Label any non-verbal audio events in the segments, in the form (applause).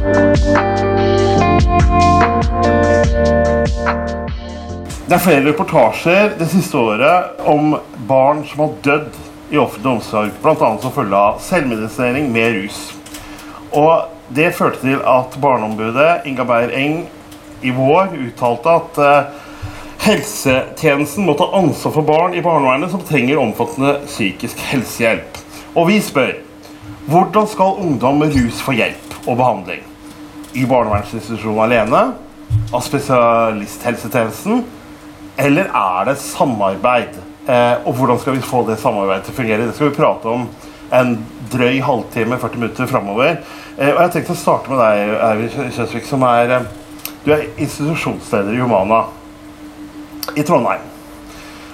Det er flere reportasjer det siste året om barn som har dødd i offentlig omsorg, bl.a. som følge av selvmedisinering med rus. Og Det førte til at Barneombudet Inga Beyer Eng i vår uttalte at eh, helsetjenesten må ta ansvar for barn i barnevernet som trenger omfattende psykisk helsehjelp. Og vi spør hvordan skal ungdom med rus få hjelp og behandling? I barnevernsinstitusjonen alene? Av spesialisthelsetjenesten? Eller er det samarbeid? Eh, og hvordan skal vi få det samarbeidet til å fungere? Det skal vi prate om en drøy halvtime, 40 minutter framover. Eh, og jeg har tenkt å starte med deg, Eivind Kjøsvik, som er eh, Du er institusjonsleder i Humana i Trondheim.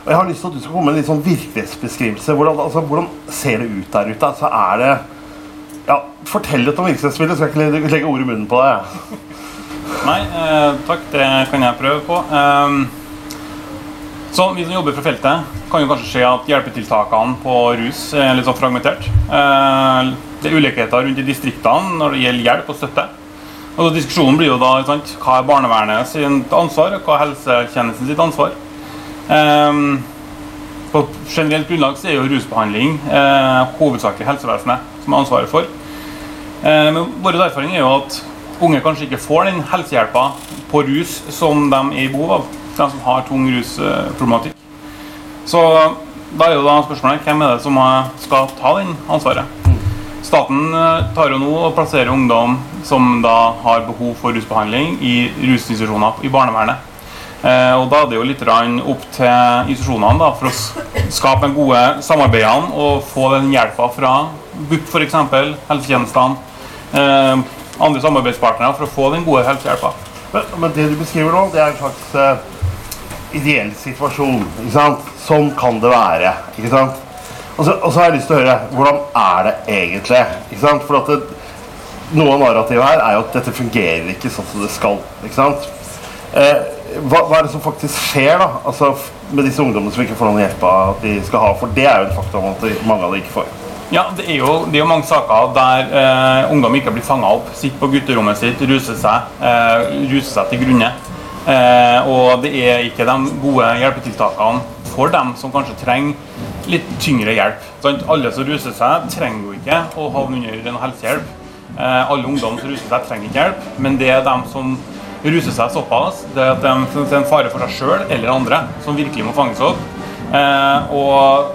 Og jeg har lyst til at du skal komme med en litt sånn virkelighetsbeskrivelse. Hvordan, altså, hvordan ser det ut der ute? Altså, er det ja, Fortell litt om virksomhetsbildet, så jeg ikke legge, ord i munnen på deg. Nei, eh, takk. Det kan jeg prøve på. Eh, så Vi som jobber fra feltet, kan jo kanskje se at hjelpetiltakene på rus er litt sånn fragmentert. Eh, det er ulikheter rundt i distriktene når det gjelder hjelp og støtte. Og Diskusjonen blir jo da sant, hva er barnevernet sitt ansvar, og hva er helsetjenesten sitt ansvar. Eh, på generelt grunnlag så er jo rusbehandling eh, hovedsakelig helsevesenet som har ansvaret for. men vår erfaring er jo at unge kanskje ikke får den helsehjelpa på rus som de er i behov av de som har tung rusproblematikk. Så da er jo da spørsmålet hvem er det som skal ta den ansvaret. Staten eh, tar jo nå og plasserer ungdom som da har behov for rusbehandling i rusinstitusjoner i barnevernet. Eh, og Da er det jo litt opp til institusjonene da, for å skape gode samarbeidene og få den hjelpa fra BUP f.eks., helsetjenestene, eh, andre samarbeidspartnere for å få den gode helsehjelpa. Men, men, det du beskriver nå, det er en slags ideell situasjon. ikke sant? Sånn kan det være. ikke sant? Og så, og så, har jeg lyst til å høre hvordan er det egentlig? ikke sant? For at det, Noe av narrativet her er jo at dette fungerer ikke sånn som det skal. ikke sant? Eh, hva, hva, er det som faktisk skjer da? Altså med disse ungdommene som ikke får den hjelpa de skal ha? For det er jo en faktum at mange av dem ikke får. Ja, Det er jo, det er jo mange saker der eh, ungdom ikke blir fanga opp. Sitter på gutterommet sitt, ruser seg, eh, ruser seg til grunne. Eh, og det er ikke de gode hjelpetiltakene for dem som kanskje trenger litt tyngre hjelp. Sant? alle som ruser seg, trenger jo ikke å havne under en helsehjelp. Eh, alle ungdom som ruser seg, trenger ikke hjelp, men det er dem som ruser seg såpass at de er en fare for seg sjøl eller andre som virkelig må fanges opp. Eh, og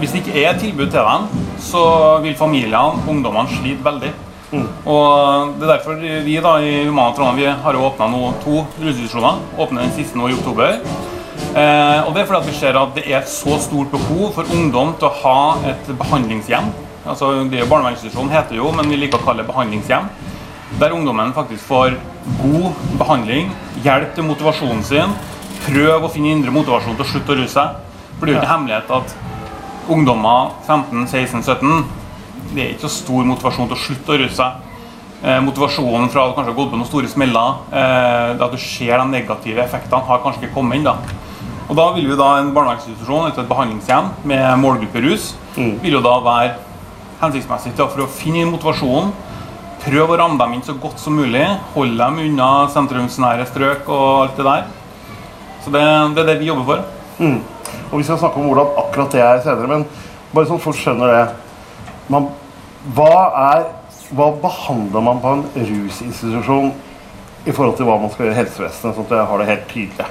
hvis det ikke er et tilbud til dem, så vil familiene, ungdommene, slite veldig. Mm. Og Det er derfor vi da i Humana Trondheim vi har åpna to rusinstitusjoner. Åpner den siste nå i oktober. Eh, og Det er fordi at vi ser at det er et så stort behov for ungdom til å ha et behandlingshjem. Altså, det er jo Barnevernsinstitusjon heter jo, men vi liker å kalle det behandlingshjem. Der ungdommen faktisk får god behandling, hjelp til motivasjonen sin. Prøv å finne indre motivasjon til å slutte å ruse seg. For det er jo ikke hemmelighet at ungdommer 15-16-17 det er ikke så stor motivasjon til å slutte å ruse seg. Eh, motivasjonen fra at kanskje har gått på noen store smeller, eh, at du ser de negative effektene, har kanskje ikke kommet inn. da. Og Da vil jo da en barnevernsinstitusjon etter et behandlingshjem med målgruppe rus mm. vil jo da være hensiktsmessig for å finne motivasjonen. Prøve å ramme dem inn så godt som mulig. Holde dem unna sentrumsnære strøk og alt det der. Så det, det er det vi jobber for. Mm. Og Vi skal snakke om hvordan akkurat det er senere, men bare sånn folk skjønner det man, hva, er, hva behandler man på en rusinstitusjon i forhold til hva man skal gjøre i helsevesenet, sånn at jeg har det helt tydelig?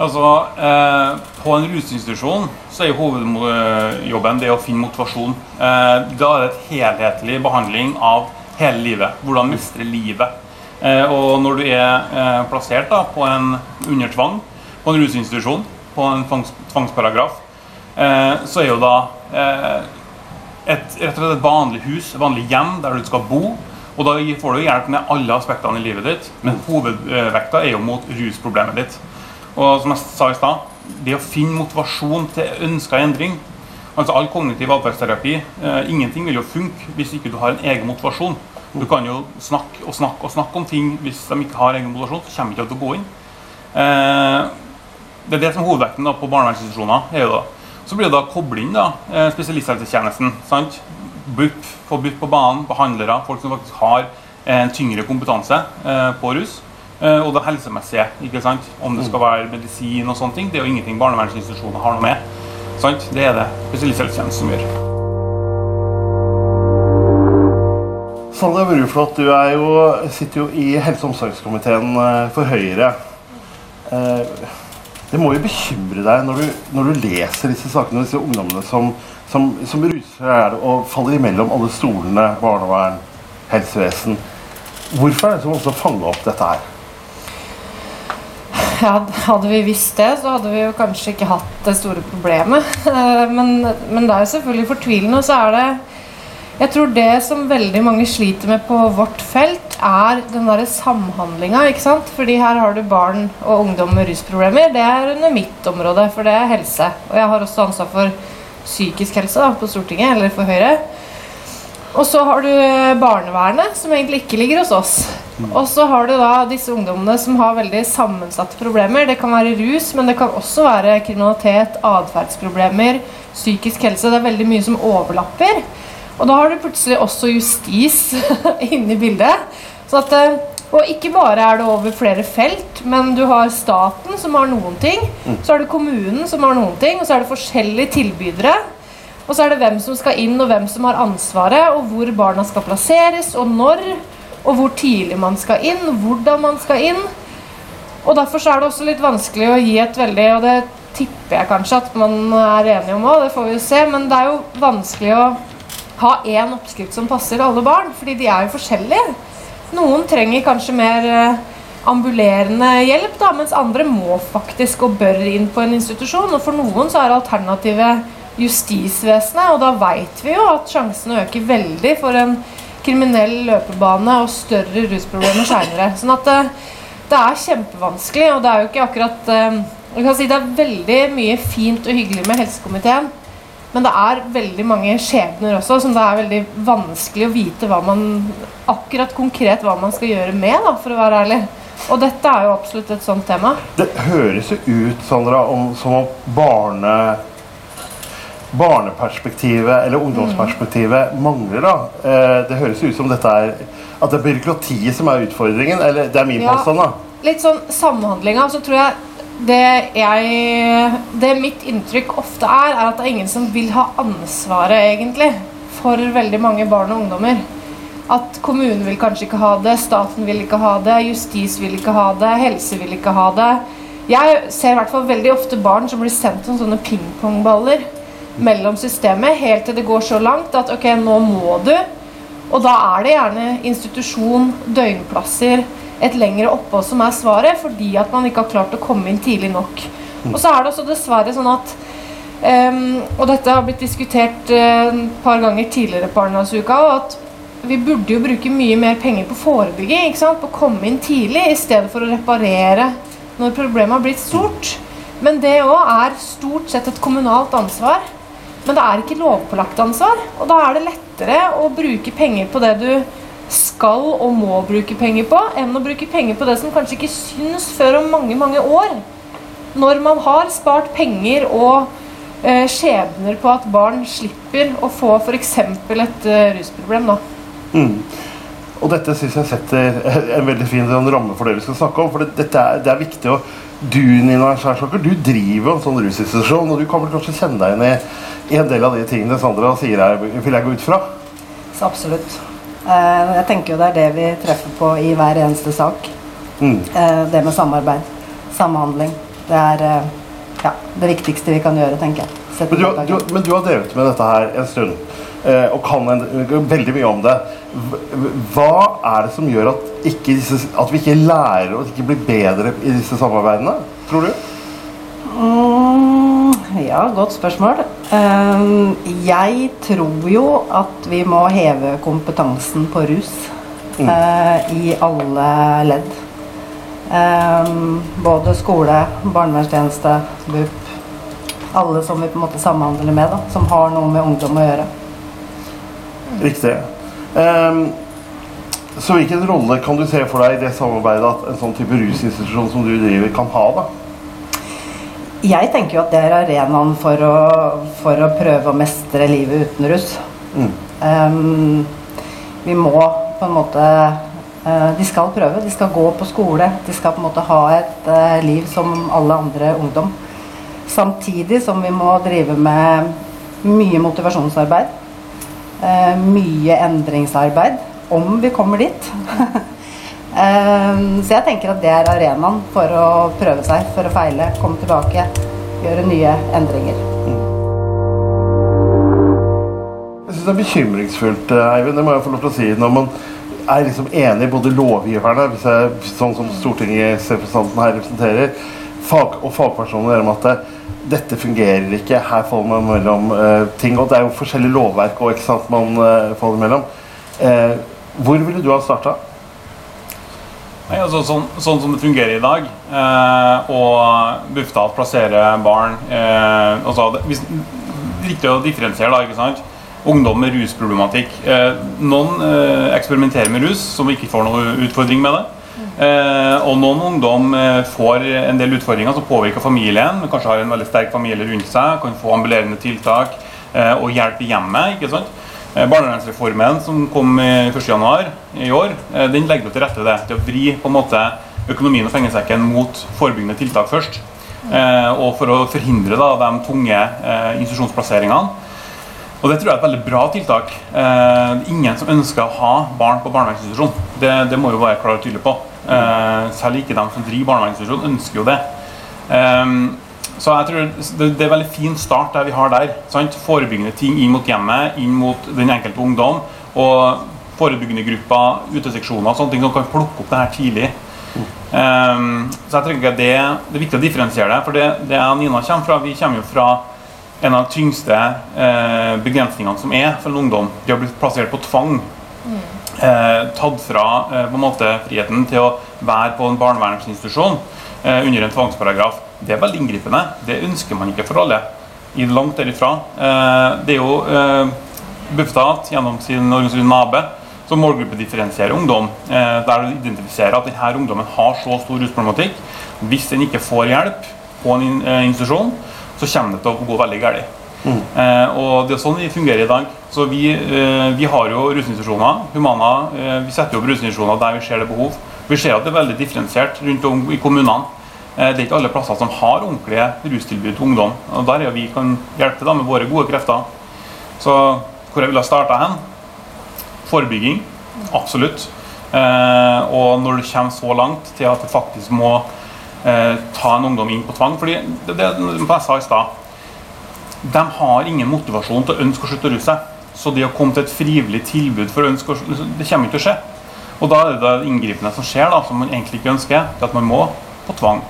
Altså, eh, På en rusinstitusjon så er hovedjobben det å finne motivasjon. Eh, da er det et helhetlig behandling av hele livet. Hvordan mestre livet. Eh, og når du er eh, plassert da, på en under tvang på en rusinstitusjon, på en tvangs, tvangsparagraf, eh, så er jo da et, rett og slett et vanlig hus, et vanlig hjem der du skal bo. Og da får du hjelp med alle aspektene i livet ditt, men hovedvekta er jo mot rusproblemet ditt. Og som jeg sa i stad, det å finne motivasjon til ønska endring Altså All kognitiv atferdsterapi, eh, ingenting vil jo funke hvis ikke du har en egen motivasjon. Du kan jo snakke og snakke og snakke om ting hvis de ikke har egen motivasjon, så kommer de ikke til å gå inn. Eh, det er det som er hovedvekten da, på barnevernsinstitusjoner. er jo da så blir det da koble inn da, eh, spesialisthelsetjenesten. sant? BUP, få BUP på banen, behandlere, folk som faktisk har en tyngre kompetanse eh, på rus. Eh, og det helsemessige. ikke sant? Om det skal være medisin og sånne ting. Det er jo ingenting barnevernsinstitusjoner har noe med. Sant? Det er det spesialisthelsetjenesten som gjør. Sandra Bruflot, du jo, sitter jo i helse- og omsorgskomiteen eh, for Høyre. Eh, Det må jo bekymre deg når du, når du leser disse sakene, disse ungdommene som, som, som ruser seg og faller imellom alle stolene, barnevern, helsevesen. Hvorfor er det så vanskelig å fange opp dette her? (laughs) Hadde vi visst det, så hadde vi jo kanskje ikke hatt det store problemet. Eh, Men, men det er jo selvfølgelig fortvilende. Og så er det Jeg tror det som veldig mange sliter med på vårt felt, er den derre samhandlinga, ikke sant. Fordi her har du barn og ungdom med rusproblemer. Det er under mitt område, for det er helse. Og jeg har også ansvar for psykisk helse da, på Stortinget, eller for Høyre. Og så har du barnevernet, som egentlig ikke ligger hos oss. Og så har du da disse ungdommene som har veldig sammensatte problemer. Det kan være rus, men det kan også være kriminalitet, atferdsproblemer, psykisk helse. Det er veldig mye som overlapper. Og da har du plutselig også justis (laughs) inne i bildet. Så at, eh, og ikke bare er det over flere felt, men du har staten som har noen ting. Så er det kommunen som har noen ting, og så er det forskjellige tilbydere. Og så er det hvem som skal inn, og hvem som har ansvaret, og hvor barna skal plasseres, og når. Og hvor tidlig man skal inn, hvordan man skal inn. Og derfor er det også litt vanskelig å gi et veldig Og det tipper jeg kanskje at man er enige om òg, det får vi jo se. Men det er jo vanskelig å ha én oppskrift som passer alle barn, fordi de er jo forskjellige. Noen trenger kanskje mer eh, ambulerende hjelp, da, mens andre må faktisk og bør inn på en institusjon. Og for noen så er alternativet justisvesenet, og da veit vi jo at sjansene øker veldig for en kriminell løpebane og større rusproblemer seinere. Sånn at det, det er kjempevanskelig, og det er jo ikke akkurat eh, jeg kan si Det er veldig mye fint og hyggelig med helsekomiteen, men det er veldig mange skjebner også som det er veldig vanskelig å vite hva man, akkurat konkret hva man skal gjøre med, da, for å være ærlig. Og dette er jo absolutt et sånt tema. Det høres jo ut Sandra, om, som om barne, barneperspektivet eller ungdomsperspektivet mangler. da. Eh, det høres ut som dette er, at det er byråkratiet som er utfordringen. Eller det er min Ja. påstand. da. Litt sånn samhandlinga, så tror jeg det jeg Det mitt inntrykk ofte er, er at det er ingen som vil ha ansvaret, egentlig, for veldig mange barn og ungdommer. At kommunen vil kanskje ikke ha det, staten vil ikke ha det, justis vil ikke ha det, helse vil ikke ha det. Jeg ser i hvert fall veldig ofte barn som blir sendt som sånne pingpongballer mellom systemet, helt til det går så langt at ok, nå må du. Og da er det gjerne institusjon, døgnplasser, et lengre opphold som er svaret, fordi at man ikke har klart å komme inn tidlig nok. Og så er det også dessverre sånn at um, Og dette har blitt diskutert et et par ganger tidligere på Arendalsuka, at vi burde jo bruke mye mer penger på forebygging, ikke sant? på å komme inn tidlig, i stedet for å reparere når problemet har blitt stort. Men det òg er stort sett et kommunalt ansvar. Men det er ikke lovpålagt ansvar, og da er det lettere å bruke penger på det du skal og må bruke penger på, enn å bruke penger på det som kanskje ikke syns før om mange, mange år. Når man har spart penger og eh, skjebner på at barn slipper å få f.eks. et eh, rusproblem. da. Og dette syns jeg setter en veldig fin sånn ramme for det vi skal snakke om. For det, er, det er viktig å Du Nina Skjærsaker, du driver en sånn rusinstitusjon, og du kan vel kanskje kjenne deg igjen i en del av de tingene Sandra sier her, vil jeg gå ut fra? Så absolutt. Eh, Jeg tenker jo det er det vi treffer på i hver eneste sak. Mm. Eh, Det med samarbeid. Samhandling. Det er eh, ja, det viktigste vi kan gjøre, tenker jeg. Men du, du, men du har drevet med dette her en stund, og kan veldig mye om det. Hva er det som gjør at, disse, at vi ikke lærer og ikke blir bedre i disse samarbeidene, tror du? Mm, ja, godt spørsmål. Eh, Jeg tror jo at vi må heve kompetansen på rus eh, i alle ledd. Eh, Både skole, barnevernstjeneste, BUP. Alle som vi på en måte samhandler med, da, som har noe med ungdom å gjøre. Riktig. Um, så hvilken rolle kan du se for deg i det samarbeidet at en sånn type rusinstitusjon som du driver, kan ha? da? Jeg tenker jo at det er arenaen for å, for å prøve å mestre livet uten rus. Mm. Um, vi må på en måte uh, de skal prøve, de skal gå på skole, de skal på en måte ha et uh, liv som alle andre ungdom. Samtidig som vi må drive med mye motivasjonsarbeid. Eh, mye endringsarbeid, om vi kommer dit. (laughs) Eh, så jeg tenker at det er arenaen for å prøve seg, for å feile, komme tilbake, gjøre nye endringer. Jeg syns det er bekymringsfullt, eh, Eivind, det må jeg få lov til å si, når man er liksom enig, både lovgiverne, jeg, sånn som Stortingets her representerer, fag, og fagpersoner om at det, dette fungerer ikke, her faller man mellom uh, ting. Og det er jo forskjellige lovverk og ikke sant, man uh, faller mellom. Uh, hvor ville du ha starta? Altså, sånn, sånn som det fungerer i dag, eh, og Bufetat plasserer barn eh, altså, det, hvis, det er Viktig å differensiere. da, ikke sant? Ungdom med rusproblematikk. Eh, noen eh, eksperimenterer med rus, som ikke får noen utfordring med det. Eh, og noen ungdom eh, får en del utfordringer som påvirker familien. Kanskje har en veldig sterk familie rundt seg, kan få ambulerende tiltak eh, og hjelp i hjemmet. ikke sant? Barnevernsreformen som kom i 1.1. i år, den legger til rette det, til å vri på en måte økonomien og pengesekken mot forebyggende tiltak først. Og for å forhindre da, de tunge institusjonsplasseringene. Og det tror jeg er et veldig bra tiltak. Eh, ingen som ønsker å ha barn på barnevernsinstitusjon. Det, det må jo være klar og tydelig på. Eh, selv ikke de som driver barnevernsinstitusjon, ønsker jo det. Eh, så jeg tror det, det er en veldig fin start der vi har der. Sant? Forebyggende ting inn mot hjemmet, inn mot den enkelte ungdom. Og forebyggende grupper, uteseksjoner, sånne ting som kan plukke opp det her tidlig. Um, så jeg tenker det, det er viktig å differensiere det. For det, det jeg og Nina kommer fra, vi kommer jo fra en av de tyngste eh, begrensningene som er for en ungdom. De har blitt plassert på tvang. Eh, tatt fra eh, på en måte friheten til å være på en barnevernsinstitusjon eh, under en tvangsparagraf. Det er veldig inngripende. Det ønsker man ikke for alle. I langt derifra. Eh, det er jo eh, Bufetat gjennom sin organisasjon NABE som målgruppedifferensierer ungdom. Eh, der du identifiserer at denne ungdommen har så stor rusproblematikk. Hvis den ikke får hjelp på en in- institusjon, så kommer det til å gå veldig galt. Eh, og det er sånn vi fungerer i dag. Så vi, eh, vi har jo rusinstitusjoner. Humana, eh, vi setter opp rusinstitusjoner der vi ser det behov. Vi ser at det er veldig differensiert rundt om i kommunene. Det er ikke alle plasser som har ordentlige rustilbud til ungdom. Og der er vi kan hjelpe dem med våre gode krefter. Så hvor jeg ville starta hen? Forebygging. Absolutt. Og når det kommer så langt til at det faktisk må ta en ungdom inn på tvang fordi det, det, det jeg sa i stad de har ingen motivasjon til å ønske å slutte å ruse seg. Så det å komme til et frivillig tilbud for å ønske å slutte, det kommer ikke til å skje. Og da er det det inngripende som skjer, da, som man egentlig ikke ønsker, det at man må på tvang.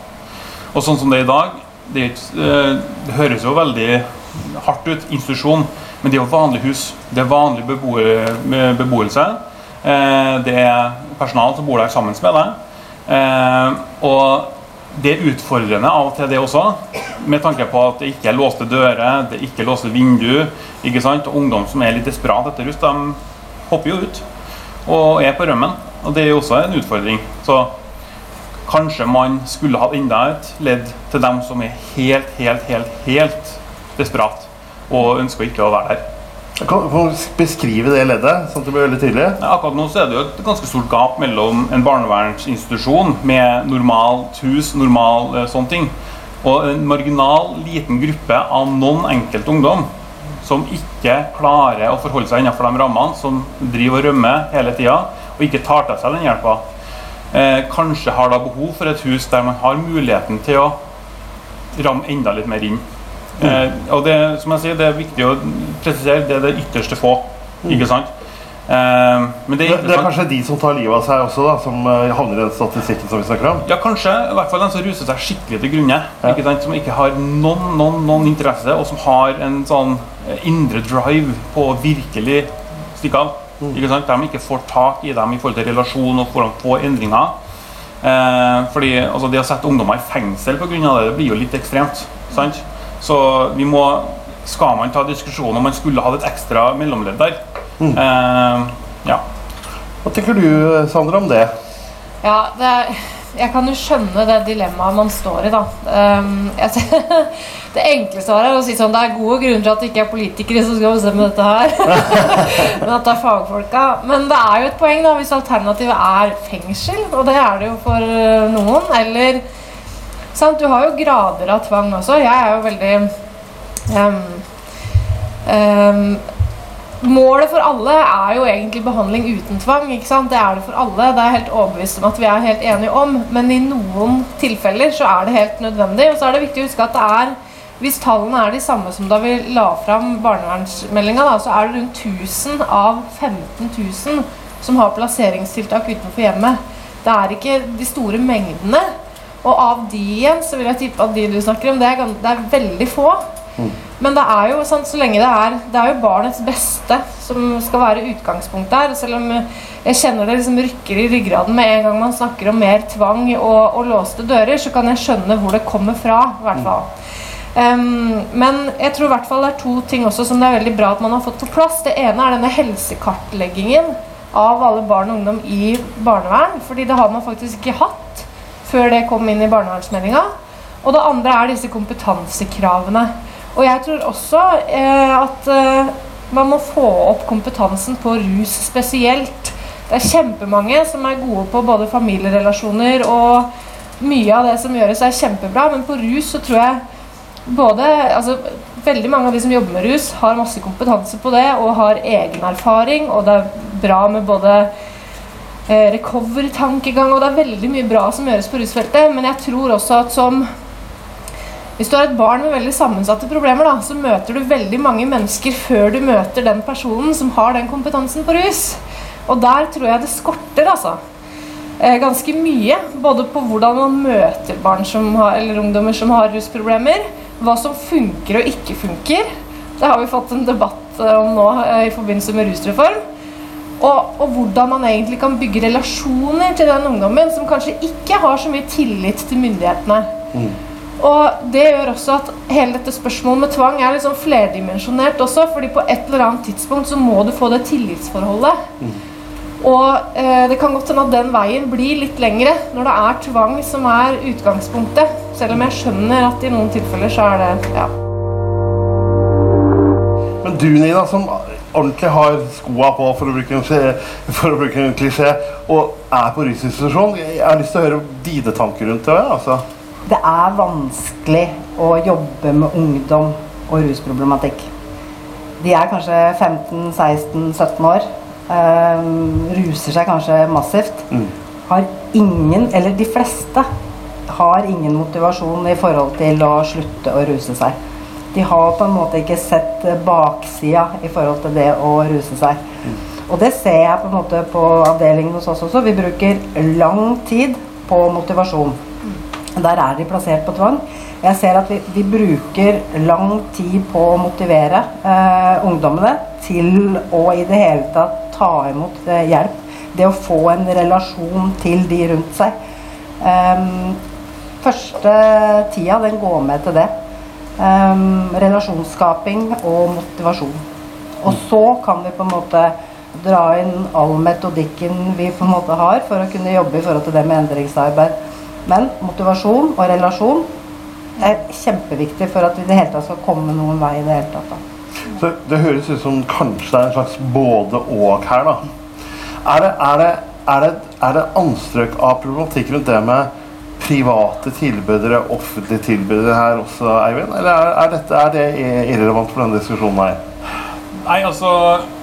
Og sånn som det er i dag, det, eh, det høres jo veldig hardt ut, institusjon, men det er jo vanlig hus. Det er vanlig beboer, beboelse. Eh, Det er personal som bor der sammen med deg. Eh, Og det er utfordrende av og til det også, med tanke på at det ikke er låste dører, det er ikke låste vindu. Og ungdom som er litt desperat etter rus, de hopper jo ut og er på rømmen. Og det er jo også en utfordring. Så kanskje man skulle hatt enda et ledd til dem som er helt, helt, helt, helt desperat og ønsker ikke å være der. Kan du beskrive det leddet, sånn at det blir veldig tydelig? Ja, Akkurat nå så er det jo et ganske stort gap mellom en barnevernsinstitusjon med normalt hus, normal eh, sånne ting, og en marginal liten gruppe av noen enkelt ungdom som ikke klarer å forholde seg innenfor de rammene, som driver og rømmer hele tida og ikke tar til seg den hjelpa. Eh, kanskje har da behov for et hus der man har muligheten til å ramme enda litt mer inn. Eh, og det, som jeg sier, det er viktig å presisere, det er det ytterste få. Ikke sant? Eh, men det Det, er det er kanskje de som tar livet av seg også, da, som eh, havner i den statistikken som vi snakker om? Ja, kanskje. I hvert fall den som ruser seg skikkelig til grunne. Ikke sant? Som ikke har noen, noen, noen interesse, og som har en sånn eh, indre drive på å virkelig stikke av. Ikke sant? De ikke får tak i dem i forhold til relasjon og hvordan få endringer. Eh, fordi altså, Det å sette ungdommer i fengsel pga. det, det blir jo litt ekstremt. sant? Så vi må Skal man ta diskusjonen om man skulle hatt et ekstra mellomledd der? Eh, ja. Hva tenker du, Sandra, om det? Ja, det er, jeg kan jo skjønne det dilemmaet man står i, da. Um, jeg, (laughs) det enkle svaret er å si sånn det er gode grunner til at det ikke er politikere som skal bestemme dette her. (laughs) Men at det er fagfolka. Men det er jo et poeng da, hvis alternativet er fengsel, og det er det jo for eh, noen. Eller sant, Du har jo grader av tvang også. Jeg er jo veldig um, um, Målet for alle er jo egentlig behandling uten tvang. ikke sant? Det er det for alle. Det er jeg helt overbevist om at vi er helt enige om. Men i noen tilfeller så er det helt nødvendig. Og så er det viktig å huske at det er hvis tallene er de samme som da vi la fram barnevernsmeldinga, så er det rundt 1000 av 15 000 som har plasseringstiltak utenfor hjemmet. Det er ikke de store mengdene. Og av de igjen så vil jeg tippe at de du snakker om, det er, det er veldig få. Men det er jo sant, så lenge det er Det er jo barnets beste som skal være utgangspunktet her. Selv om jeg kjenner det liksom rykker i ryggraden med en gang man snakker om mer tvang og, og låste dører, så kan jeg skjønne hvor det kommer fra. I hvert fall. Um, men jeg tror i hvert fall det er to ting også som det er veldig bra at man har fått på plass. Det ene er denne helsekartleggingen av alle barn og ungdom i barnevern. fordi det har man faktisk ikke hatt før det kom inn i barnevernsmeldinga. Og det andre er disse kompetansekravene. Og jeg tror også eh, at eh, man må få opp kompetansen på rus spesielt. Det er kjempemange som er gode på både familierelasjoner og mye av det som gjøres, er kjempebra. Men på rus så tror jeg både altså, Veldig mange av de som jobber med rus, har masse kompetanse på det og har egen erfaring. Og det er bra med både recovery-tankegang, og det er veldig mye bra som gjøres på rusfeltet. Men jeg tror også at som hvis du har et barn med veldig sammensatte problemer, da, så møter du veldig mange mennesker før du møter den personen som har den kompetansen på rus. Og der tror jeg det skorter, altså. Eh, ganske mye. Både på hvordan man møter barn har, eller ungdommer som har rusproblemer. Hva som funker og ikke funker. Det har vi fått en debatt eh, om nå eh, i forbindelse med rusreform. Og, og, hvordan man egentlig kan bygge relasjoner til den ungdommen som kanskje ikke har så mye tillit til myndighetene. Mm. Og det gjør også at hele dette spørsmålet med tvang er liksom flerdimensjonert også. fordi på et eller annet tidspunkt så må du få det tillitsforholdet. Mm. Og eh, det kan godt hende at den veien blir litt lengre når det er tvang som er utgangspunktet. Selv om jeg skjønner at i noen tilfeller så er det ja. Men du, Nina, som ordentlig har skoa på, for å bruke en, for å bruke en klisjé, og er på rusinstitusjon, jeg har lyst til å høre dine tanker rundt det. altså det er vanskelig å jobbe med ungdom og rusproblematikk. De er kanskje 15-16-17 år. Um, ruser seg kanskje massivt. Mm. Har ingen, eller de fleste, har ingen motivasjon i forhold til å slutte å ruse seg. De har på en måte ikke sett baksida i forhold til det å ruse seg. Mm. Og det ser jeg på en måte på avdelingen hos oss også. Vi bruker lang tid på motivasjon. Der er de plassert på tvang. Jeg ser at vi, vi bruker lang tid på å motivere eh, ungdommene til å i det hele tatt ta imot eh, hjelp. Det å få en relasjon til de rundt seg. Um, første tida den går med til det. Um, relasjonsskaping og motivasjon. Og så kan vi på en måte dra inn all metodikken vi på en måte har for å kunne jobbe i forhold til det med endringsarbeid. Men motivasjon og relasjon er kjempeviktig for at vi i det hele tatt skal komme noen vei. i Det hele tatt. Da. Så det høres ut som kanskje det er en slags både-og her, da. Er det, er, det, er, det, er det, anstrøk av problematikk rundt det med private tilbydere, offentlige tilbydere her også, Eivind? Eller er, er, dette, er det irrelevant for denne diskusjonen her? Nei, altså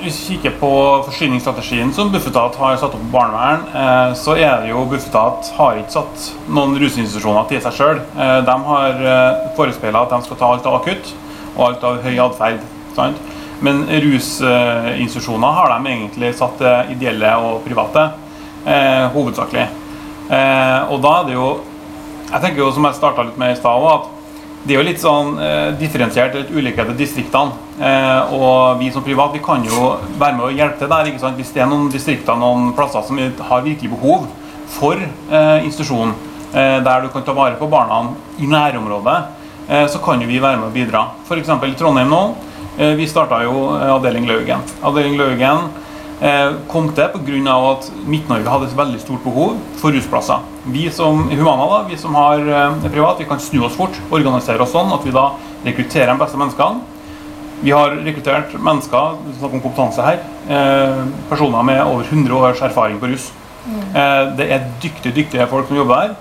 Hvis vi kikker på forsyningsstrategien som Bufetat har satt opp på barnevern, eh, så er det jo Bufetat har ikke satt noen rusinstitusjoner til seg sjøl. Eh, de har eh, forespeila at de skal ta alt av akutt og alt av høy atferd. Men rusinstitusjoner har de egentlig satt ideelle og private, eh, hovedsakelig. Og da er det jo Jeg tenker jo, som jeg starta litt med i stad, at det er jo litt sånn eh, differensiert, litt ulikhet i distriktene. Eh, og vi som privat vi kan jo være med og hjelpe til der. ikke sant? Hvis det er noen distrikter noen plasser som har virkelig behov for eh, institusjonen, eh, der du kan ta vare på barna i nærområdet, eh, så kan jo vi være med og bidra. F.eks. i Trondheim nå. Eh, vi starta jo avdeling Laugen. Avdeling Laugen eh, kom til pga. at Midt-Norge hadde et veldig stort behov for rusplasser. Vi som Humana da, vi som har eh, privat, vi kan snu oss fort, organisere oss sånn at vi da rekrutterer de beste menneskene. Vi har rekruttert mennesker snakk om kompetanse her, eh, personer med over 100 års erfaring på rus. Eh, det er dyktige, dyktige folk som jobber her.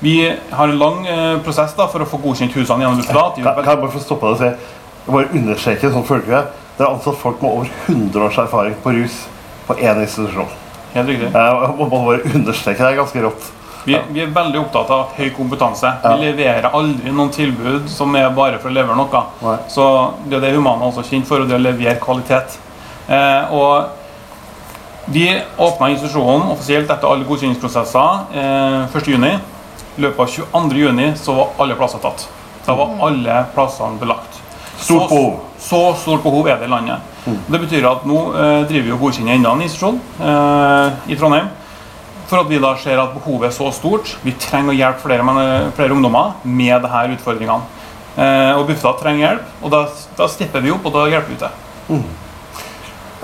Vi har en lang eh, prosess da, for å få godkjent husene gjennom Bufetat. Kan, jeg bare få stoppe deg og si bare understreke sånn følgende. Det er ansatt folk med over 100 års erfaring på rus på én institusjon. Helt riktig. Jeg må bare understreke det. er ganske rått. Vi, vi er veldig opptatt av høy kompetanse. Ja. Vi leverer aldri noen tilbud som er bare for å levere noe. Nei. Så det er det Humana også kjent for, og det å levere kvalitet. Eh, og vi åpna institusjonen offisielt etter alle godkjenningsprosesser eh, 1.6. I løpet av 22.6 så var alle plasser tatt. Da var alle plassene belagt. Stort behov. Så stort behov er det i landet. Det betyr at nå eh, driver vi og godkjenner enda en institusjon eh, i Trondheim. For at vi da ser at behovet er så stort. Vi trenger å hjelpe flere, men- flere ungdommer med disse utfordringene. Eh, og Bufetat trenger hjelp, og da, da stipper vi opp og da hjelper vi til.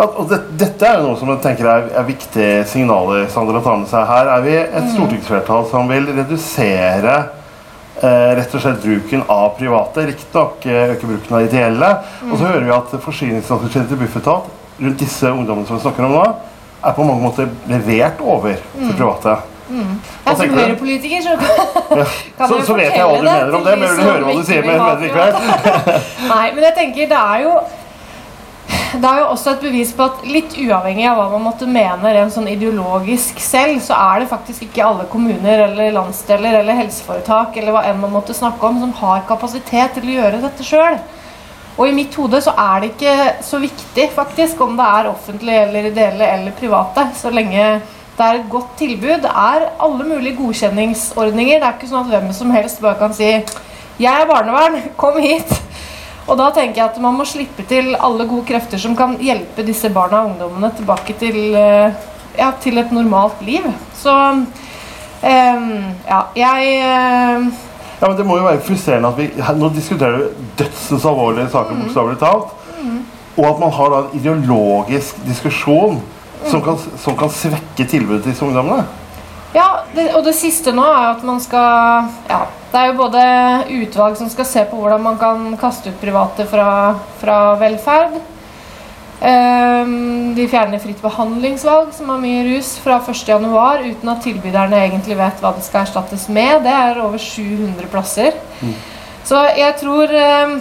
Ja, og det, dette er jo noe som jeg tenker er, er viktige signaler Sandra tar med seg her. Er vi et stortingsflertall som vil redusere rett og slett bruken av private, riktignok øker øke bruken av ideelle. Og så hører vi at forsyningsstrategien til Bufetat rundt disse ungdommene som vi snakker om nå, er på mange måter levert over til private. Ja, som? Høyre-politiker så (laughs) kan, kan Så, så vet jeg hva du mener om det, men jeg vil høre hva du sier Men, men. (laughs) Nei, men jeg tenker det er jo det er jo også et bevis på at litt uavhengig av hva man måtte mene rent sånn ideologisk selv, så er det faktisk ikke alle kommuner eller landsdeler eller helseforetak eller hva enn man måtte snakke om, som har kapasitet til å gjøre dette sjøl. Og i mitt hode så er det ikke så viktig faktisk om det er offentlige eller ideelle eller private, så lenge det er et godt tilbud. Det er alle mulige godkjenningsordninger. Det er ikke sånn at hvem som helst bare kan si 'Jeg er barnevern, kom hit'. Og da tenker jeg at man må slippe til alle gode krefter som kan hjelpe disse barna og ungdommene tilbake til, eh, ja, til et normalt liv. Så ehm, ja, jeg eh, Ja, men Det må jo være frustrerende at vi Nå diskuterer vi dødsens alvorlige saker, bokstavelig talt. Og at man har da en ideologisk diskusjon som, kan, som kan svekke tilbudet til disse ungdommene. Ja, det, og det siste nå er at man skal Ja, det er jo både utvalg som skal se på hvordan man kan kaste ut private fra, fra velferd. Um, de fjerner fritt behandlingsvalg, som har mye rus, fra 1.1, uten at tilbyderne egentlig vet hva det skal erstattes med. Det er over 700 plasser. Så jeg tror um,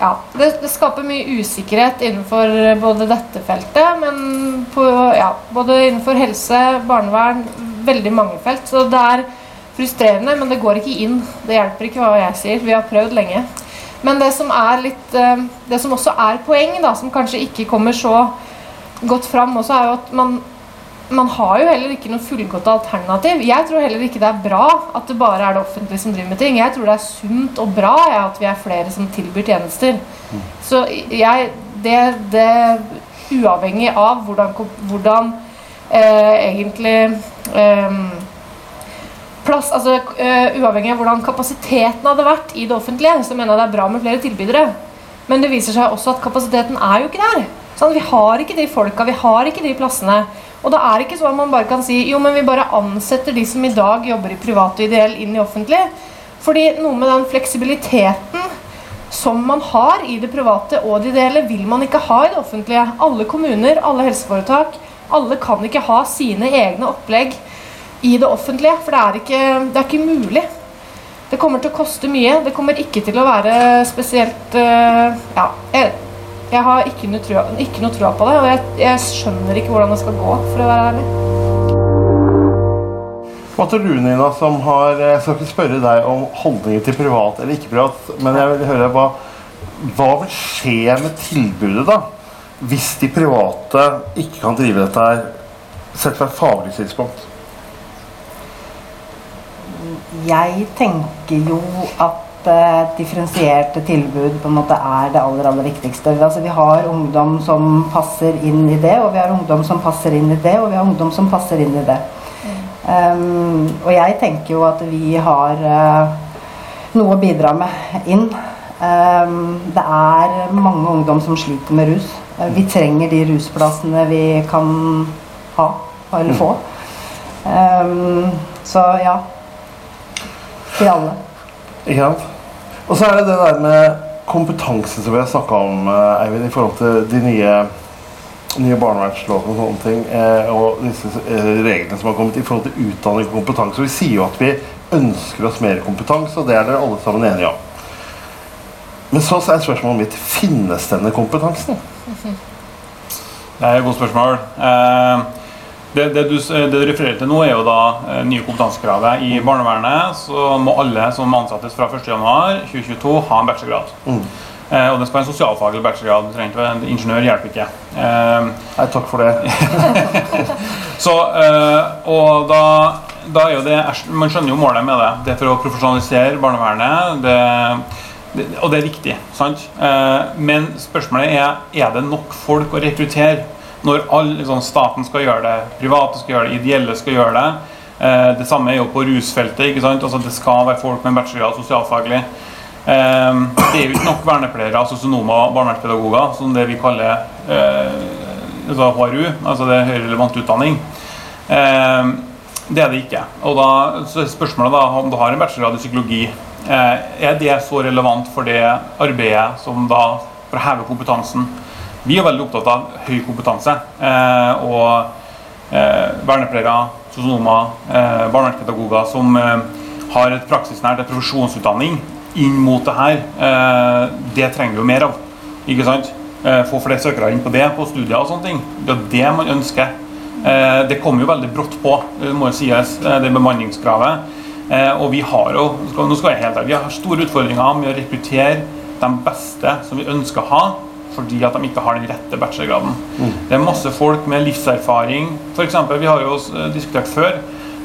ja, det, det skaper mye usikkerhet innenfor både dette feltet, men på, ja, både innenfor helse, barnevern, veldig mange felt. Så det er frustrerende, men det går ikke inn. Det hjelper ikke hva jeg sier. Vi har prøvd lenge. Men det som er litt eh, Det som også er poeng, da, som kanskje ikke kommer så godt fram, også er jo at man man har jo heller ikke noe fullgodt alternativ. Jeg tror heller ikke det er bra at det bare er det offentlige som driver med ting. Jeg tror det er sunt og bra ja, at vi er flere som tilbyr tjenester. Så jeg det, det Uavhengig av hvordan, hvordan eh, egentlig plass, altså eh, Uavhengig av hvordan kapasiteten hadde vært i det offentlige, så mener jeg det er bra med flere tilbydere. Men det viser seg også at kapasiteten er jo ikke der. Sånn, vi har ikke de folka, vi har ikke de plassene. Og da er det ikke sånn at man bare kan si jo, men vi bare ansetter de som i dag jobber i privat og ideell, inn i offentlig. Fordi noe med den fleksibiliteten som man har i det private og det ideelle, vil man ikke ha i det offentlige. Alle kommuner, alle helseforetak, alle kan ikke ha sine egne opplegg i det offentlige. For det er ikke, det er ikke mulig. Det kommer til å koste mye. Det kommer ikke til å være spesielt eh, Ja. Jeg, jeg har ikke noe trua, ikke noe trua på det, og jeg, jeg skjønner ikke hvordan det skal gå, for å være ærlig. Hva tror du, Nina, som har Jeg skal ikke spørre deg om holdninger til privat eller ikke privat, men jeg vil høre hva, hva vil skje med tilbudet da, hvis de private ikke kan drive dette her sett fra et faglig tidspunkt? Jeg tenker jo at eh, differensierte tilbud på en måte er det aller, aller viktigste. Altså, vi har ungdom som passer inn i det, og vi har ungdom som passer inn i det, og vi har ungdom som passer inn i det. Um, og jeg tenker jo at vi har uh, noe å bidra med inn. Um, det er mange ungdom som sliter med rus. Eh, Vi trenger de rusplassene vi kan ha, eller få. Um, så ja. Til alle. Ikke sant? Og så er det det der med kompetanse som vi har snakka om, eh, Eivind, i forhold til de nye, nye barnevernslovene og sånne ting, eh, og disse reglene som har kommet i forhold til utdanning og kompetanse. Vi sier jo at vi ønsker oss mer kompetanse, og det er dere alle sammen enige om. Men så er spørsmålet mitt finnes denne kompetansen? Det er et godt spørsmål. Eh, det, det, du, det du refererer til nå, er jo da eh, nye kompetansekravet. I barnevernet så må alle som ansettes fra 1.1.2022 ha en bachelorgrad. Mm. Eh, og det skal være en sosialfaglig bachelorgrad. Du trenger ikke ingeniør, hjelper ikke. Eh, Nei, takk for det. (laughs) så, eh, og da, da er jo det Man skjønner jo målet med det. Det er for å profesjonalisere barnevernet. Det, og det er viktig. sant? Eh, men spørsmålet er er det nok folk å rekruttere når all, liksom, staten skal gjøre det, private skal gjøre det, ideelle skal gjøre det. Eh, det samme er jo på rusfeltet. ikke sant? Altså, det skal være folk med en bachelorgrad sosialfaglig. Eh, det er jo ikke nok vernepleiere, sosionomer og barnevernspedagoger, som det vi kaller altså HRU, altså det er høyere relevant utdanning. Det er det ikke. Og da så er spørsmålet da, om du har en bachelorgrad i psykologi, er det så relevant for det arbeidet som da for å heve kompetansen? Vi er veldig opptatt av høy kompetanse. Eh, og eh, vernepleiere, sosionomer, eh, barnevernspedagoger som eh, har et praksisnært et profesjonsutdanning inn mot det her, eh, det trenger vi jo mer av. Ikke sant? Eh, få flere søkere inn på det, på studier og sånne ting. Det er det man ønsker. Eh, det kommer jo veldig brått på, må jo sies, eh, det bemanningskravet. Eh, og vi har jo nå skal jeg helt ærlig, vi har store utfordringer med å rekruttere de beste som vi ønsker å ha, fordi at de ikke har den rette bachelorgraden. Det er masse folk med livserfaring. For eksempel, vi har jo diskutert før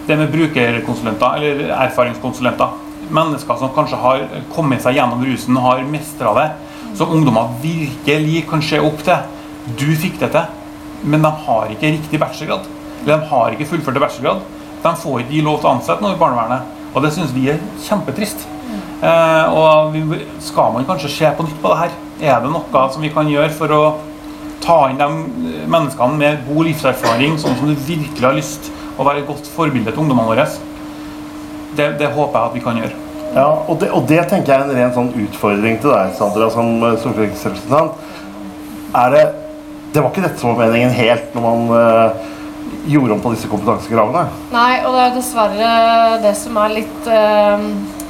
det med brukerkonsulenter, eller erfaringskonsulenter. Mennesker som kanskje har kommet seg gjennom rusen, har mestra det. Som ungdommer virkelig kan se opp til. Du fikk det til, men de har ikke riktig bachelorgrad. Eller de har ikke fullført bachelorgrad. De får ikke lov til å ansette noe i barnevernet. Og det syns vi er kjempetrist. Eh, og vi, skal man kanskje se på nytt på det her? Er det noe som vi kan gjøre for å ta inn de menneskene med god livserfaring, sånn som du virkelig har lyst å være et godt forbilde til ungdommene våre? Det, det håper jeg at vi kan gjøre. Ja, og det, og det tenker jeg er en ren sånn utfordring til deg, Sandra, som stortingsrepresentant. Er det Det var ikke dette som var meningen helt når man eh, gjorde om på disse kompetansekravene? Nei, og det er dessverre det som er litt eh,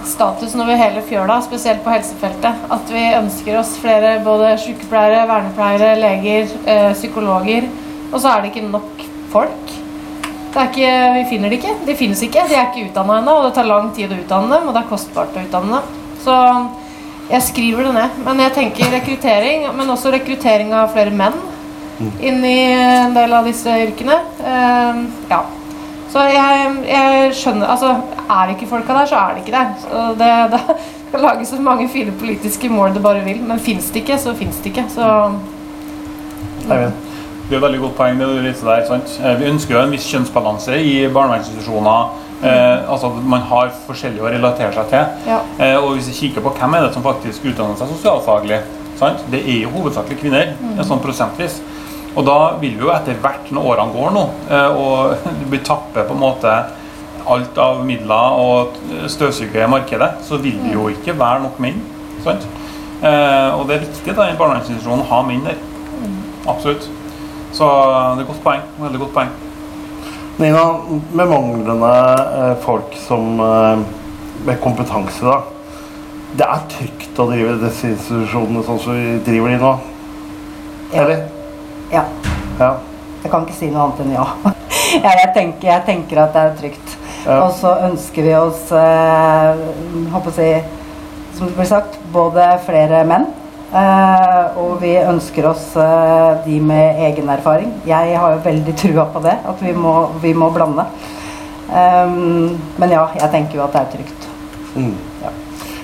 statusen over hele fjøla, spesielt på helsefeltet. At vi ønsker oss flere både sykepleiere, vernepleiere, leger, eh, psykologer. Og så er det ikke nok folk. Ikke, vi finner det ikke. De finnes ikke. De er ikke utdanna ennå, og det tar lang tid å utdanne dem, og det er kostbart å utdanne dem. Så jeg skriver det ned. Men jeg tenker rekruttering, men også rekruttering av flere menn inn i en del av disse yrkene. Eh, ja. Så jeg, jeg skjønner Altså, er ikke folka der, så er det ikke der. Så det, (laughs) det kan lages så mange fine politiske mål det bare vil, men fins det ikke, så fins det ikke. Så Eivind? Det er et veldig godt poeng. det du viser der, sant? Eh, Vi ønsker jo en viss kjønnsbalanse i barnevernsinstitusjoner. Eh, altså at Man har forskjellige å relatere seg til. ja. Eh, og hvis vi kikker på hvem er det som faktisk utdanner seg sosialfaglig, sant? det er jo hovedsakelig kvinner. Mm. sånn prosentvis. Og da vil vi jo etter hvert når årene går nå, eh, og (laughs) det blir tappe på en måte alt av midler og støvsuge markedet, så vil det Mm. jo ikke være nok menn. sant? Eh, og det er viktig da i en barnevernsinstitusjon å ha menn der. Mm. Absolutt. Så det er godt poeng. Veldig godt poeng. Nina, med manglende eh, folk som med kompetanse, da. Det er trygt å drive disse institusjonene sånn som vi driver de nå? Ja. Eller? Ja. Ja. Jeg kan ikke si noe annet enn ja. (laughs) ja jeg, tenker, jeg tenker at det er trygt. Ja. Og så ønsker vi oss, eh, håper å si, som det blir sagt, både flere menn. eh, og vi ønsker oss eh, de med egen erfaring. Jeg har jo veldig trua på det, at vi må, vi må blande. Um, men ja, jeg tenker jo at det er trygt. Mm.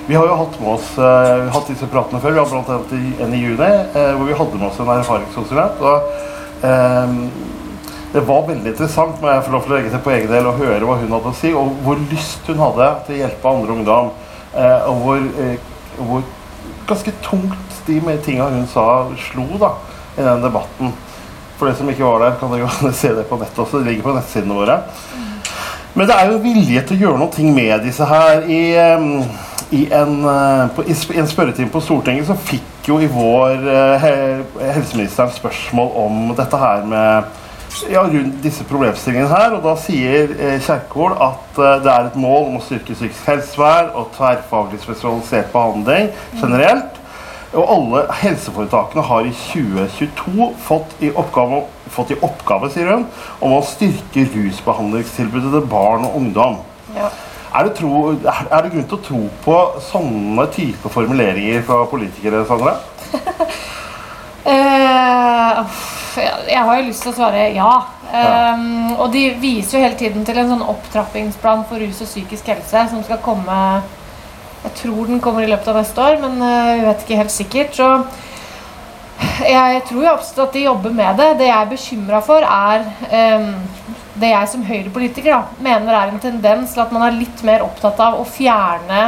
Vi har jo hatt med oss uh, hatt disse pratene før. Vi har blant annet en i juni uh, hvor vi hadde med oss en erfaringskonsulent. Og uh, det var veldig interessant må jeg få lov til å legge til på egen del og høre hva hun hadde å si, og hvor lyst hun hadde til å hjelpe andre ungdom. Og hvor, hvor ganske tungt de tinga hun sa, slo. da. i den debatten. For de som ikke var der, kan jo (laughs) se det på nettet også. Det ligger på nettsidene våre. Men det er jo vilje til å gjøre noe med disse her. I, i, en, eh, på, I, en, spørretime på Stortinget så fikk jo i vår uh, helseministeren spørsmål om dette her med ja, rundt disse problemstillingene her. Og da sier eh, Kjerkol at eh, det er et mål om å styrke psykisk helsevern og tverrfaglig spesialisert behandling generelt. Og alle helseforetakene har i 2022 fått i oppgave, fått i oppgave sier hun, om å styrke rusbehandlingstilbudet til barn og ungdom. Ja. Er, det tro, er, det grunn til å tro på sånne type formuleringer fra politikere, Sandra? (laughs) uh, jeg har jo lyst til å svare ja. Um, og de viser jo hele tiden til en sånn opptrappingsplan for rus og psykisk helse som skal komme Jeg tror den kommer i løpet av neste år, men vi jeg vet ikke helt sikkert. Så jeg tror jo absolutt at de jobber med det. Det jeg er bekymra for, er um, det jeg som høyrepolitiker mener er en tendens til at man er litt mer opptatt av å fjerne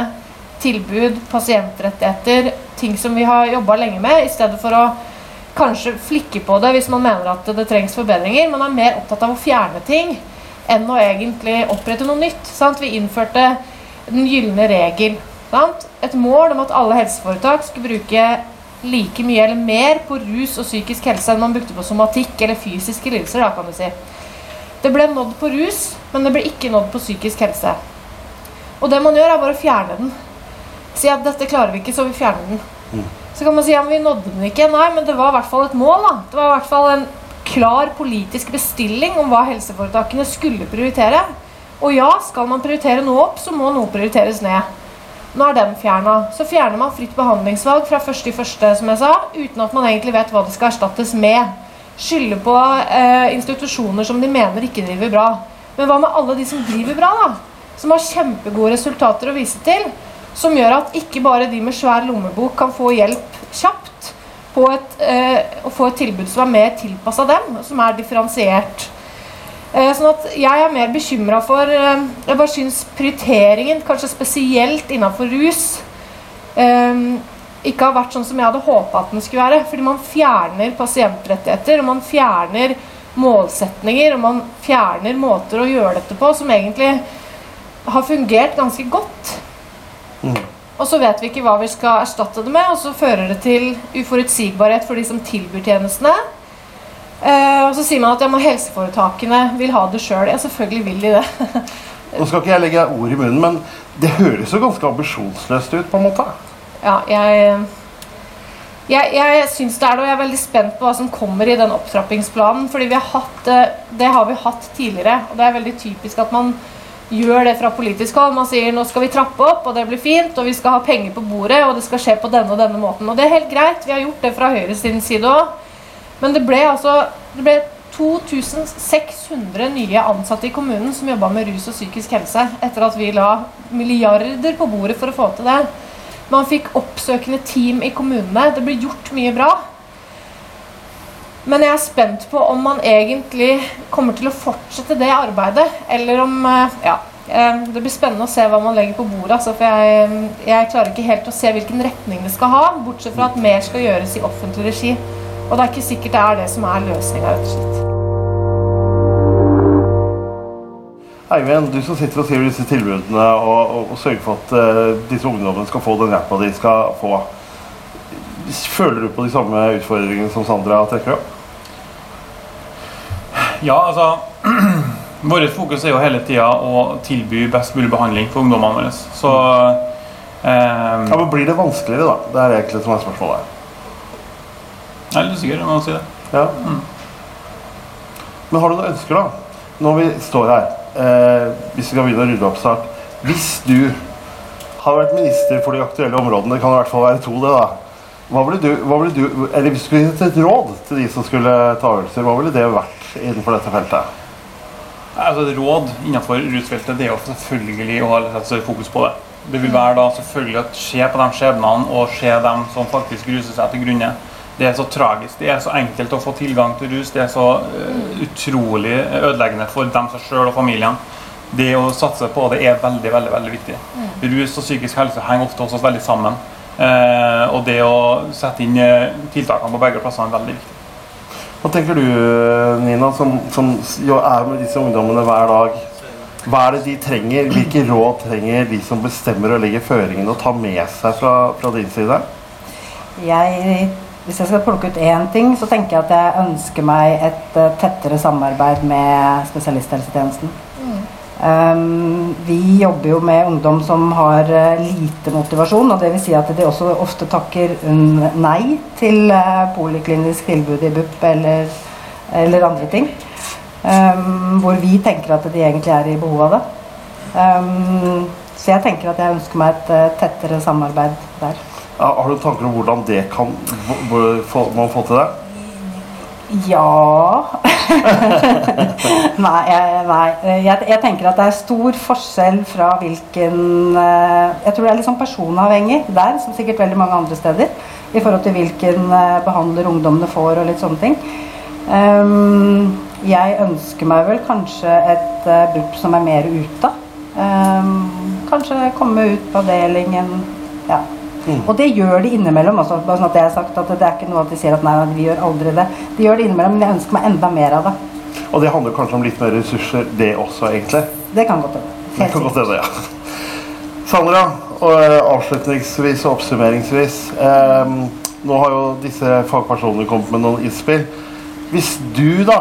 tilbud, pasientrettigheter, ting som vi har jobba lenge med, i stedet for å kanskje flikke på det hvis man mener at det trengs forbedringer. Man er mer opptatt av å fjerne ting enn å egentlig opprette noe nytt. Sant? Vi innførte den gylne regel. Sant? Et mål om at alle helseforetak skulle bruke like mye eller mer på rus og psykisk helse enn man brukte på somatikk eller fysiske lidelser. Da, kan du si. Det ble nådd på rus, men det ble ikke nådd på psykisk helse. Og det man gjør, er bare å fjerne den. Si at dette klarer vi ikke, så vi fjerner den. Mm. Så kan man si ja, men vi nådde den ikke. Nei, men det var i hvert fall et mål. da. Det var i hvert fall en klar politisk bestilling om hva helseforetakene skulle prioritere. Og ja, skal man prioritere noe opp, så må noe prioriteres ned. Nå er den fjerna. Så fjerner man fritt behandlingsvalg fra første i første, som jeg sa, uten at man egentlig vet hva det skal erstattes med. Skylder på eh, institusjoner som de mener ikke driver bra. Men hva med alle de som driver bra, da? Som har kjempegode resultater å vise til? som gjør at ikke bare de med svær lommebok kan få hjelp kjapt på et, eh, og få et tilbud som er mer tilpassa dem, som er differensiert. Eh, sånn at jeg er mer bekymra for eh, Jeg bare syns prioriteringen, kanskje spesielt innenfor rus, eh, ikke har vært sånn som jeg hadde håpa at den skulle være. Fordi man fjerner pasientrettigheter, og man fjerner målsetninger, og man fjerner måter å gjøre dette på som egentlig har fungert ganske godt. Mm. Og så vet vi ikke hva vi skal erstatte det med, og så fører det til uforutsigbarhet for de som tilbyr tjenestene. Eh, og så sier man at ja, helseforetakene vil ha det sjøl. Ja, selvfølgelig vil de det. (laughs) Nå skal ikke jeg legge ord i munnen, men det høres jo ganske ambisjonsløst ut, på en måte. Ja, jeg jeg, jeg syns det er det, og jeg er veldig spent på hva som kommer i den opptrappingsplanen. fordi vi har hatt, det har vi hatt tidligere, og det er veldig typisk at man gjør det fra politisk hold. Man sier nå skal vi trappe opp, og det blir fint, og vi skal ha penger på bordet, og det skal skje på denne og denne måten. Og det er helt greit, vi har gjort det fra Høyres side òg. Men det ble altså det ble 2600 nye ansatte i kommunen som jobba med rus og psykisk helse etter at vi la milliarder på bordet for å få til det. Man fikk oppsøkende team i kommunene. Det ble gjort mye bra. Men jeg er spent på om man egentlig kommer til å fortsette det arbeidet, eller om eh, Ja. Eh, det blir spennende å se hva man legger på bordet. Altså, for jeg, jeg, klarer ikke helt å se hvilken retning det skal ha, bortsett fra at mer skal gjøres i offentlig regi. Og det er ikke sikkert det er det som er løsninga, rett og slett. Eivind, du som sitter og skriver disse tilbudene og, og, og sørger for at uh, disse ungdommene skal få den hjelpa de skal få. Føler du på de samme utfordringene som Sandra trekker opp? Ja, altså (clears throat) Vårt fokus er jo hele tida å tilby best mulig behandling for ungdommene våre. Så eh, Ja, Men blir det vanskeligere, da? Det er egentlig som er spørsmålet. Jeg er litt usikker på å si det. Ja. Mm. Men har du noen ønsker, da? Når vi står her, eh, hvis vi skal begynne å rydde opp snart Hvis du har vært minister for de aktuelle områdene, det kan i hvert fall være to, det, da. Hva ville du, hva ville du, eller Hvis du skulle gitt et råd til de som skulle ta øvelser, hva ville det vært? innenfor dette feltet? Altså, et råd innenfor rusfeltet det er jo selvfølgelig å ha fokus på det. Det vil være da selvfølgelig å se på de skjebnene og se dem som faktisk ruser seg til grunne. Det er så tragisk. Det er så enkelt å få tilgang til rus. Det er så uh, utrolig ødeleggende for dem seg sjøl og familien. Det å satse på det er veldig veldig, veldig viktig. Mm. Rus og psykisk helse henger ofte også veldig sammen. Uh, og det å sette inn uh, tiltakene på begge plassene er veldig viktig. Hva tenker du, Nina, som, som er med disse ungdommene hver dag? Hva er det de trenger? Hvilke råd trenger de som bestemmer og legger føringene, å ta med seg fra, fra din side? Jeg, hvis jeg skal plukke ut én ting, så tenker jeg at jeg ønsker meg et uh, tettere samarbeid med spesialisthelsetjenesten. Um, vi jobber jo med ungdom som har uh, lite motivasjon. og Dvs. Si at de også ofte takker nei til uh, poliklinisk tilbud i BUP eller, eller andre ting. Um, hvor vi tenker at de egentlig er i behov av det. Um, så jeg tenker at jeg ønsker meg et tettere samarbeid der. Har du tanker om hvordan det kan man få til det? Ja (laughs) Nei, jeg, nei. Jeg, jeg, tenker at det er stor forskjell fra hvilken eh, Jeg tror det er litt sånn personavhengig der, som sikkert veldig mange andre steder, i forhold til hvilken eh, behandler ungdommene får og litt sånne ting. Um, jeg ønsker meg vel kanskje et uh, BUP som er mer ute. Um, kanskje komme ut på avdelingen. Ja. Mm. Og det gjør de innimellom. Også, bare sånn at jeg har sagt at Det er ikke noe at de sier at nei, vi gjør aldri det. De gjør det innimellom, men jeg ønsker meg enda mer av det. Og det handler kanskje om litt mer ressurser, det også, egentlig? Det kan godt hende. (laughs) Det kan godt hende, ja. Sandra, eh, avslutningsvis og oppsummeringsvis. Eh, nå har jo disse fagpersonene kommet med noen innspill. Hvis du, da,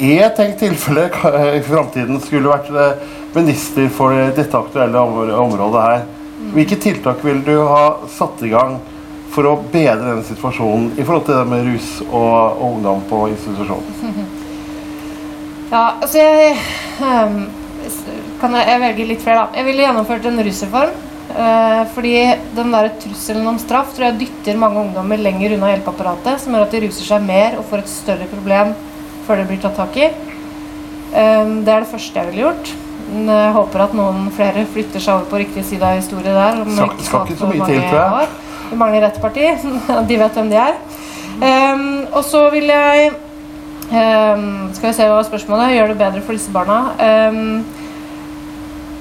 i et tenkt tilfelle (laughs) i framtiden skulle vært eh, minister for dette aktuelle området her, hvilke tiltak vil du ha satt i gang for å bedre denne situasjonen i forhold til det med rus og, og ungdom på institusjon? (laughs) Ja, altså jeg um, Kan jeg, jeg velge litt flere, da. Jeg ville gjennomført en rusreform. Uh, fordi den der trusselen om straff tror jeg dytter mange ungdommer lenger unna hjelpeapparatet, som gjør at de ruser seg mer og får et større problem før det blir tatt tak i. Um, det er det første jeg ville gjort. Jeg håper at noen flere flytter seg over på riktig side av historien der. Om skal, skal ikke så mye til, tror jeg. Vi mangler rett parti. De vet hvem de er. Um, og så vil jeg um, Skal vi se hva spørsmålet Gjør det bedre for disse barna. Um,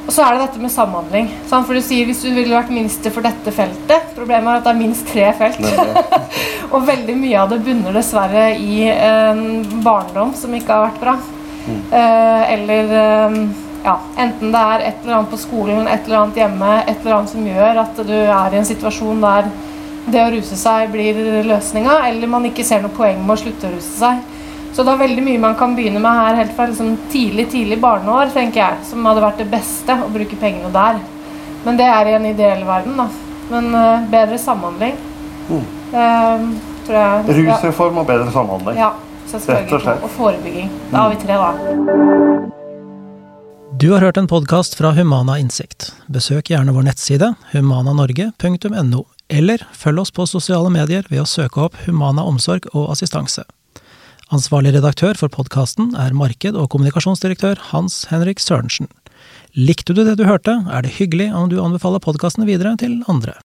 og så er det dette med samhandling. Sant? For du sier Hvis du ville vært minister for dette feltet Problemet er at det er minst tre felt. (laughs) og veldig mye av det bunner dessverre i en barndom som ikke har vært bra. Mm. Uh, eller ja, enten det er et eller annet på skolen, et eller annet hjemme, et eller annet som gjør at du er i en situasjon der det å ruse seg blir løsninga, eller man ikke ser noe poeng med å slutte å ruse seg. Så det er veldig mye man kan begynne med her helt fra liksom tidlig tidlig barneår, tenker jeg, som hadde vært det beste, å bruke pengene der. Men det er i en ideell verden, da. Men uh, bedre samhandling. Mm. Uh, tror jeg Rusreform og bedre samhandling. Ja, selvfølgelig. Og, og forebygging. Da har vi tre, da. Du har hørt en podkast fra Humana Innsikt. Besøk gjerne vår nettside humananorge.no, eller følg oss på sosiale medier ved å søke opp Humana omsorg og assistanse. Ansvarlig redaktør for podkasten er marked- og kommunikasjonsdirektør Hans Henrik Sørensen. Likte du det du hørte, er det hyggelig om du anbefaler podkasten videre til andre.